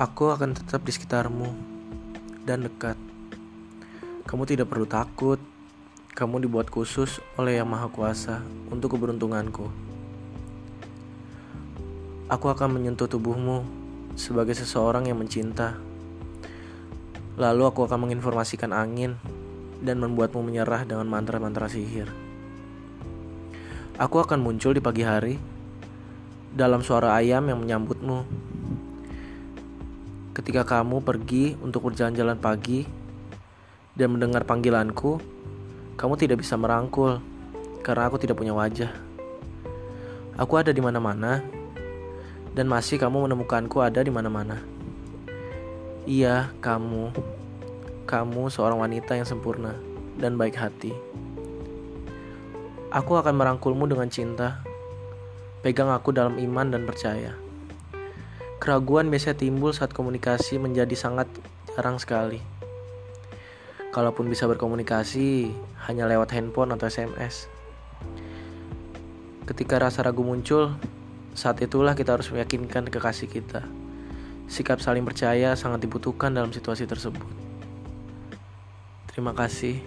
Aku akan tetap di sekitarmu dan dekat. Kamu tidak perlu takut. Kamu dibuat khusus oleh Yang Maha Kuasa untuk keberuntunganku. Aku akan menyentuh tubuhmu sebagai seseorang yang mencinta. Lalu aku akan menginformasikan angin dan membuatmu menyerah dengan mantra-mantra sihir. Aku akan muncul di pagi hari dalam suara ayam yang menyambutmu. Ketika kamu pergi untuk berjalan-jalan pagi dan mendengar panggilanku, kamu tidak bisa merangkul karena aku tidak punya wajah. Aku ada di mana-mana dan masih kamu menemukanku ada di mana-mana. Iya, kamu. Kamu seorang wanita yang sempurna dan baik hati. Aku akan merangkulmu dengan cinta Pegang aku dalam iman dan percaya. Keraguan biasanya timbul saat komunikasi menjadi sangat jarang sekali. Kalaupun bisa berkomunikasi, hanya lewat handphone atau SMS. Ketika rasa ragu muncul, saat itulah kita harus meyakinkan kekasih kita. Sikap saling percaya sangat dibutuhkan dalam situasi tersebut. Terima kasih.